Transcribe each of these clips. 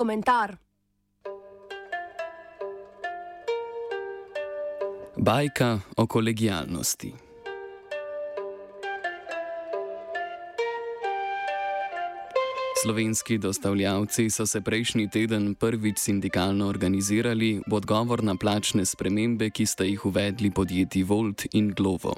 komentar. Bajka o kolegijalnosti. Slovenski dostavljavci so se prejšnji teden prvič sindikalno organizirali v odgovor na plačne spremembe, ki sta jih uvedli podjetji Volt in Glovo.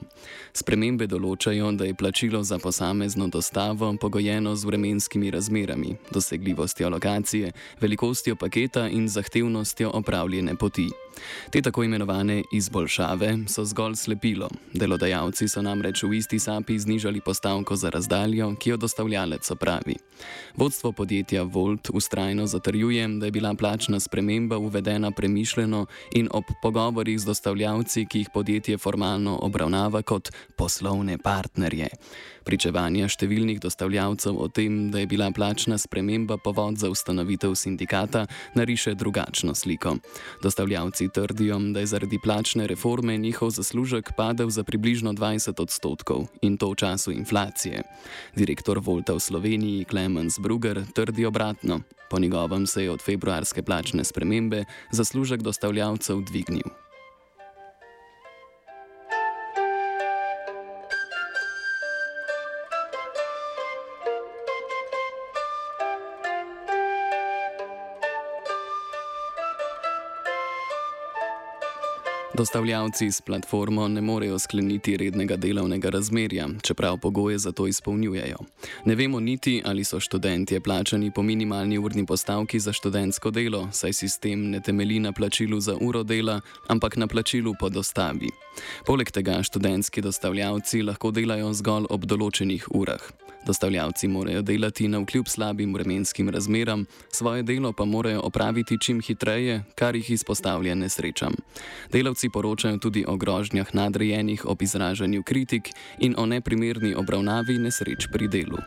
Spremembe določajo, da je plačilo za posamezno dostavo pogojeno z vremenskimi razmerami, dosegljivostjo lokacije, velikostjo paketa in zahtevnostjo opravljene poti. Te tako imenovane izboljšave so zgolj slepilo. Delodajalci so namreč v isti sapi znižali postavko za razdaljo, ki jo dostavljalec opravi. Vodstvo podjetja Volt ustrajno zatrjuje, da je bila plačna sprememba uvedena premišljeno in ob pogovorih z dostavljalci, ki jih podjetje formalno obravnava kot poslovne partnerje. Pričevanja številnih dostavljavcev o tem, da je bila plačna sprememba povod za ustanovitev sindikata, nariše drugačno sliko. Dostavljavci trdijo, da je zaradi plačne reforme njihov zaslužek padel za približno 20 odstotkov in to v času inflacije. Direktor Volta v Sloveniji Klemens Brugger trdi obratno. Po njegovem se je od februarske plačne spremembe zaslužek dostavljavcev dvignil. Dostavljavci s platformo ne morejo skleniti rednega delovnega razmerja, čeprav pogoje za to izpolnjujejo. Ne vemo niti, ali so študentje plačani po minimalni urni postavki za študentsko delo, saj sistem ne temeli na plačilu za uro dela, ampak na plačilu po dostavi. Poleg tega študentski dostavljavci lahko delajo zgolj ob določenih urah. Dostavljavci morajo delati na vkljub slabim vremenskim razmeram, svoje delo pa morajo opraviti čim hitreje, kar jih izpostavlja nesrečam. Delavci poročajo tudi o grožnjah nadrejenih ob izražanju kritik in o neprimerni obravnavi nesreč pri delu.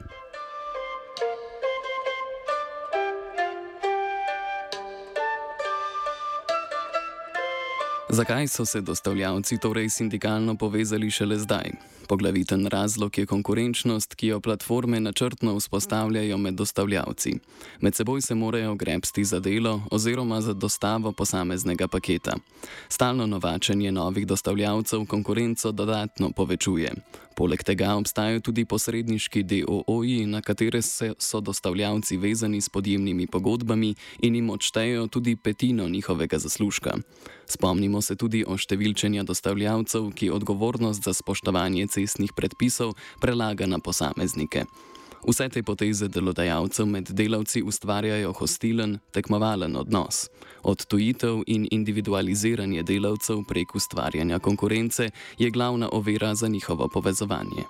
Zakaj so se dostavljavci torej sindikalno povezali šele zdaj? Poglaviten razlog je konkurenčnost, ki jo platforme načrtno vzpostavljajo med dostavljavci. Med seboj se morajo grebsti za delo oziroma za dostavo posameznega paketa. Stalno novačenje novih dostavljavcev konkurenco dodatno povečuje. Poleg tega obstajajo tudi posredniški DOO-ji, na katere so dostavljavci vezani s podjemnimi pogodbami in jim odštejejo tudi petino njihovega zaslužka. Spomnimo se tudi o številčenju dostavljavcev, ki odgovornost za spoštovanje cestnih predpisov prelaga na posameznike. Vse te poteze delodajalcev med delavci ustvarjajo hostilen, tekmovalen odnos. Odtujitev in individualiziranje delavcev prek ustvarjanja konkurence je glavna ovira za njihovo povezovanje.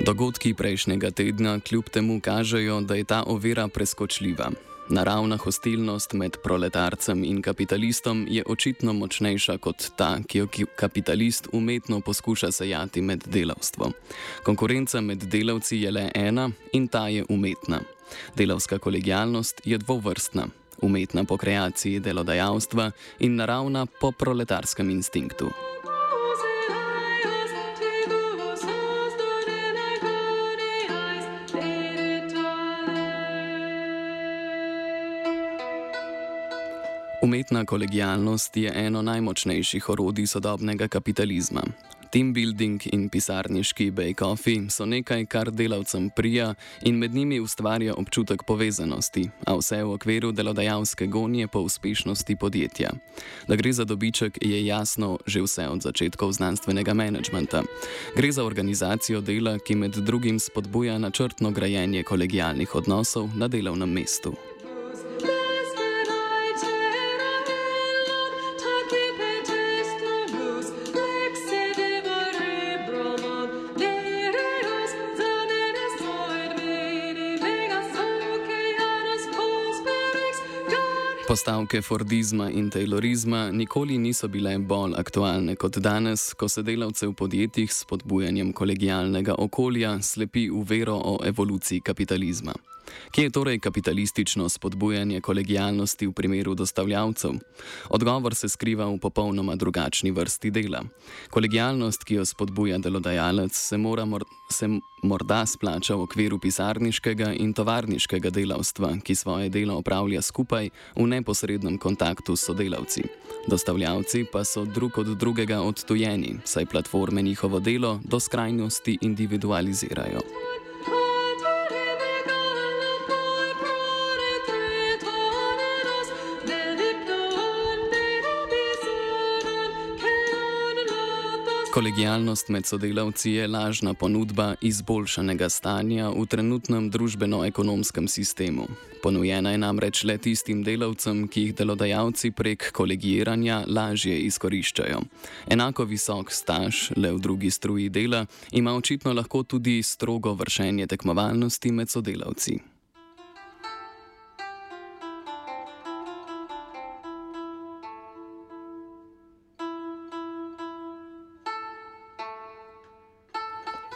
Dogodki prejšnjega tedna kljub temu kažejo, da je ta ovira preskočljiva. Naravna hostilnost med proletarcem in kapitalistom je očitno močnejša kot ta, ki jo kapitalist umetno poskuša sejati med delavstvom. Konkurenca med delavci je le ena in ta je umetna. Delavska kolegijalnost je dvovrstna, umetna po kreaciji delodajalstva in naravna po proletarskem instinktu. Umetna kolegijalnost je eno najmočnejših orodij sodobnega kapitalizma. Team building in pisarniški bake-offi so nekaj, kar delavcem prija in med njimi ustvarja občutek povezanosti, a vse v okviru delodajalske gonje po uspešnosti podjetja. Da gre za dobiček, je jasno že vse od začetkov znanstvenega menedžmenta. Gre za organizacijo dela, ki med drugim spodbuja načrtno grajenje kolegijalnih odnosov na delovnem mestu. Postavke Fordizma in Taylorizma nikoli niso bile bolj aktualne kot danes, ko se delavce v podjetjih s podbujanjem kolegijalnega okolja slepi v vero o evoluciji kapitalizma. Kje je torej kapitalistično spodbujanje kolegijalnosti v primeru dostavljavcev? Odgovor se skriva v popolnoma drugačni vrsti dela. Kolegijalnost, ki jo spodbuja delodajalec, se, mora, se morda splača v okviru pisarniškega in tovarniškega delavstva, ki svoje delo opravlja skupaj v neposrednem kontaktu s sodelavci. Dostavljavci pa so drug od drugega odtujeni, saj platforme njihovo delo do skrajnosti individualizirajo. Kolegijalnost med sodelavci je lažna ponudba izboljšanega stanja v trenutnem družbeno-ekonomskem sistemu. Ponujena je namreč le tistim delavcem, ki jih delodajalci prek kolegijiranja lažje izkoriščajo. Enako visok staž, le v drugi struji dela, ima očitno lahko tudi strogo vršenje tekmovalnosti med sodelavci.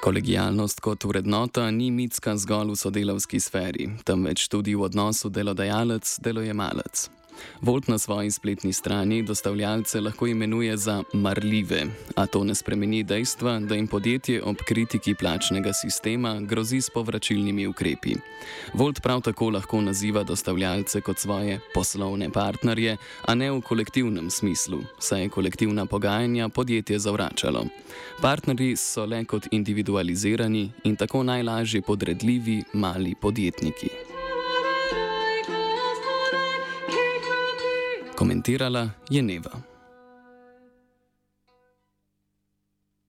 Kolegijalnost kot vrednota ni mitska zgolj v sodelavski sferi, temveč tudi v odnosu delodajalec-delojemalec. Volt na svoji spletni strani dostavljalce lahko imenuje za marljive, a to ne spremeni dejstva, da jim podjetje ob kritiki plačnega sistema grozi s povračilnimi ukrepi. Volt prav tako lahko naziva dostavljalce kot svoje poslovne partnerje, a ne v kolektivnem smislu, saj je kolektivna pogajanja podjetje zavračalo. Partnerji so le kot individualizirani in tako najlažje podredljivi mali podjetniki. Komentirala je Neva.